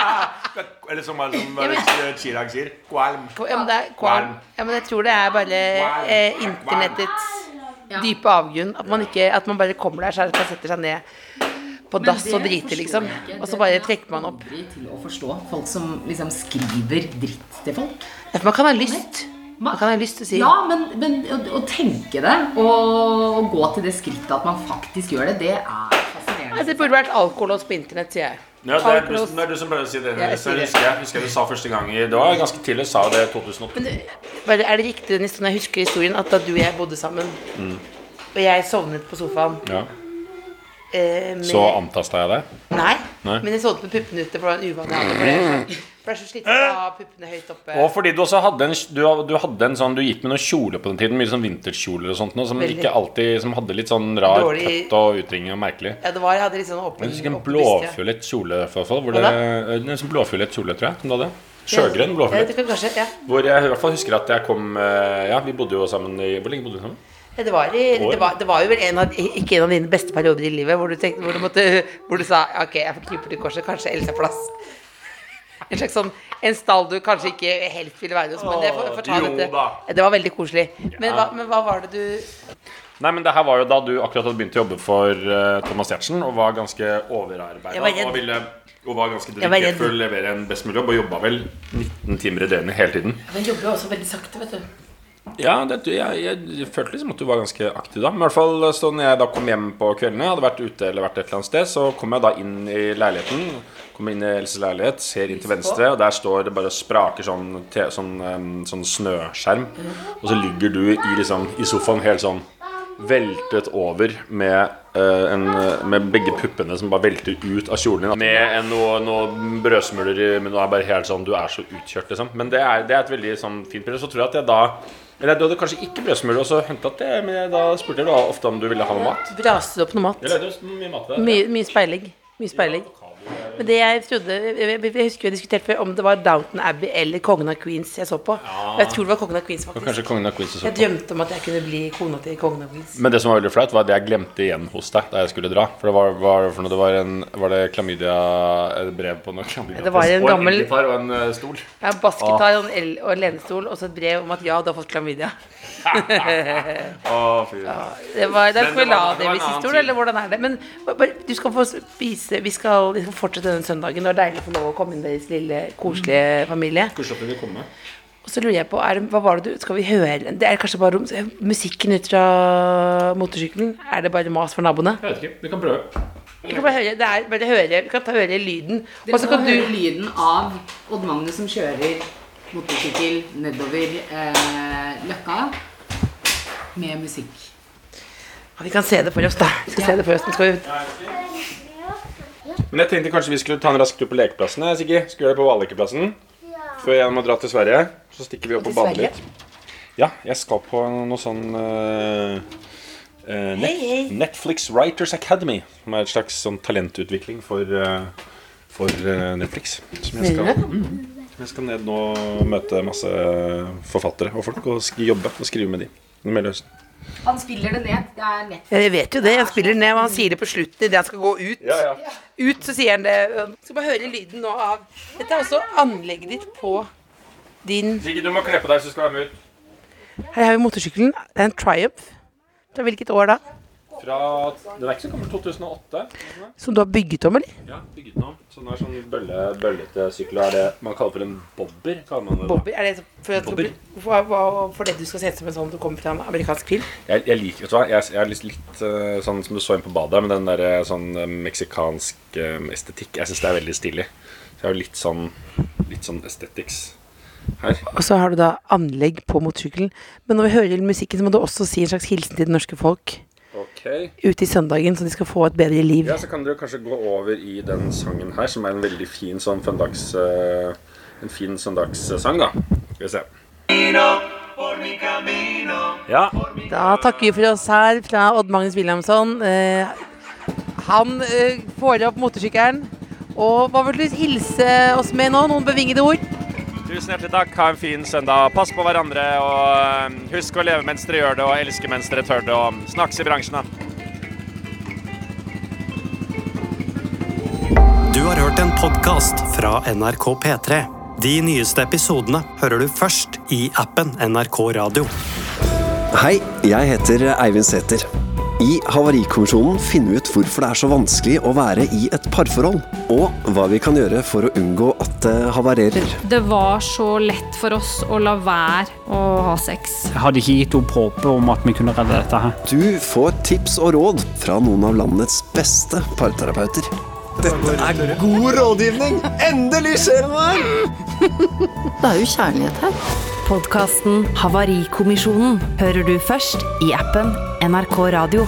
Eller som, som Chirag sier kvalm. Ja, men, det er kvalm. Ja, men jeg tror det er bare eh, internettets dype avgrunn. At man, ikke, at man bare kommer der selv og setter seg ned på dass og drite, liksom. Og så bare trekker man opp. Aldri til å forstå folk som liksom skriver dritt til folk. Ja, for man kan ha lyst. Man kan ha lyst til å si Ja, men, men å, å tenke det og gå til det skrittet at man faktisk gjør det, det er fascinerende. Altså, Det burde vært alkolås på internett, sier jeg. Ja, det er, du, det er du som pleier å si det. Jeg husker jeg, husker jeg du sa første gang i Det var ganske tidlig, sa det i 2008. Men er det riktig den når jeg husker historien, at da du og jeg bodde sammen, og jeg sovnet på sofaen Ja. Eh, med Så antasta jeg deg? Nei, Nei. men jeg så det med puppene ute, for det var en uvane hadde. For det, for det er så slitsomt å ha puppene høyt oppe. Og fordi du også hadde en, du, du hadde en sånn Du gikk med noen kjole på den tiden, mye sånn vinterkjole og sånt noe, som Veldig. ikke alltid Som hadde litt sånn rar Dårlig- cut og utringning og merkelig. Ja, det var, jeg hadde litt sånn åpen Jeg husker en blåfiolet kjole, for, fall. Hvor det, en sånn blåfullet kjole, tror jeg. Som du hadde. Sjøgrønn kanskje, ja. Hvor jeg i hvert fall husker at jeg kom eh, Ja, vi bodde jo sammen i Hvor lenge bodde vi sammen? Ja, Det var, i, det, var, det var jo vel en av, ikke en av dine beste perioder i livet hvor du, tenkte, hvor du, måtte, hvor du sa Ok, jeg får krype til korset, kanskje Else har plass. En slags sånn En stall du kanskje ikke helt ville være hos, men det, for, for ta dette. Det var veldig koselig. Men, hva, men hva var det du Nei, men det her var jo da du akkurat hadde begynt å jobbe for uh, Thomas Giertsen og var ganske overarbeida og ville og var ganske dedikert for å levere en best mulig jobb og jobba vel 19 timer i døgnet hele tiden. Den jobber jo også veldig sakte, vet du. Ja, det, jeg, jeg, følte liksom at du var ganske aktiv da. Men i hvert fall så når jeg da kom hjem på kveldene, hadde vært ute eller vært et eller annet sted, så kom jeg da inn i leiligheten. Kommer inn i Elses leilighet, ser inn til venstre, og der står det bare og spraker sånn, te, sånn, um, sånn snøskjerm. Og så ligger du i, liksom, i sofaen helt sånn veltet over med, uh, en, med begge puppene som bare velter ut av kjolen din. Med en, noe, noe brødsmuler i munnen. bare helt sånn Du er så utkjørt, liksom. Men det er, det er et veldig sånn fint bilde. Så tror jeg at jeg da Eller du hadde kanskje ikke brødsmuler, og så hentet det, men da spurte du ofte om du ville ha noe mat. Braste opp noe mat? Jeg lagde mye mat til deg. Mye, mye speiling. Mye speiling. Men det jeg trodde Jeg, jeg, jeg husker vi diskuterte før om det var Downton Abbey eller Kongen av Queens jeg så på. Og jeg tror det var Kongen av Queens, Og faktisk. Kanskje kongen av Queens og Jeg sånt. drømte om at jeg kunne bli kona til Kongen av Queens. Men det som var veldig flaut, var at jeg glemte igjen hos deg da jeg skulle dra. For det var, var, for noe, det var, en, var det klamydia Et brev på noe klamydia Det var en og gammel- og en eh, stol. Ja, basketar og en el- og en lenestol, og så et brev om at ja, du har fått klamydia. Fy. Det var, det er annen historie, eller hvordan er det? Men bare, du skal få spise Vi skal liksom fortsette denne søndagen. Det var deilig å få lov å komme inn i deres lille, koselige familie. Koselig. Og så lurer jeg på, er det, hva var det du Skal vi høre Det er kanskje bare musikken ut fra motorsykkelen? Er det bare mas for naboene? Jeg vet ikke. Vi kan prøve. Vi kan bare høre, det er bare høre Vi kan ta høre lyden. Og så kan du høre lyden av Odd Magnus som kjører motorsykkel nedover eh, Løkka med musikk. Ja, Vi kan se det for oss, da. Vi skal se det for oss. Skal vi Men jeg tenkte kanskje vi skulle ta en rask tur på lekeplassene. jeg, Siggy. Skal vi gjøre det på Vallekeplassen? Før jeg må dra til Sverige. Så stikker vi opp og bader litt. Ja, jeg skal på noe sånn uh, uh, net. Netflix Writers Academy. Som er et slags sånn talentutvikling for, uh, for eh, Netflix. Som jeg skal, mm, jeg skal ned nå og møte masse forfattere og folk og sk jobbe og skrive med de. Løs. Han spiller det ned. Det er nett. Ja, Jeg vet jo det. Han spiller ned, og han sier det på slutten idet han skal gå ut. Ut, så sier han det. Skal bare høre lyden nå av Dette er også anlegget ditt på din Sigrid, du må kle på deg hvis du skal være med ut. Her har vi motorsykkelen. Det er en Triumph. Fra hvilket år da? Fra Den er ikke så gammel. 2008. Som du har bygget om, eller? Ja, bygget den om. Så den er sånn bølle, bøllete sykkel. Er det man kaller for en bobber? kaller man det da. Bobby? Er det for, at, Bobby. for, for, for det du skal se ut som en sånn du kommer fra en amerikansk film? Jeg, jeg liker, vet du hva, jeg, jeg er litt, litt eh, sånn som du så inn på badet, med den der eh, sånn eh, meksikansk estetikk. Jeg syns det er veldig stilig. Så jeg har litt sånn, litt sånn aesthetics her. Og så har du da anlegg på motorsykkelen. Men når vi hører musikken, så må du også si en slags hilsen til det norske folk Ok. ut i søndagen, så de skal få et bedre liv. Ja, så kan dere kanskje gå over i den sangen her, som er en veldig fin sånn søndags... eh, en fin søndagssang, da. Skal vi se. Ja. Da takker vi for oss her fra Odd Magnus Wilhelmsson. Eh, han eh, får opp motorsykkelen. Og hva vil du hilse oss med nå? Noen bevingede ord? Tusen hjertelig takk. Ha en fin søndag. Pass på hverandre. Og eh, husk å leve mens dere gjør det, og elske mens dere tør det. Og snakkes i bransjen, da. Du har hørt en podkast fra NRK P3. De nyeste episodene hører du først i appen NRK Radio. Hei, jeg heter Eivind Sæther. I Havarikommisjonen finner vi ut hvorfor det er så vanskelig å være i et parforhold, og hva vi kan gjøre for å unngå at det havarerer. Det var så lett for oss å la være å ha sex. Jeg hadde ikke gitt opp håpet om at vi kunne redde dette her. Du får tips og råd fra noen av landets beste parterapeuter. Dette er god rådgivning! Endelig skjer det noe! Det er jo kjærlighet her. Podkasten Havarikommisjonen hører du først i appen NRK Radio.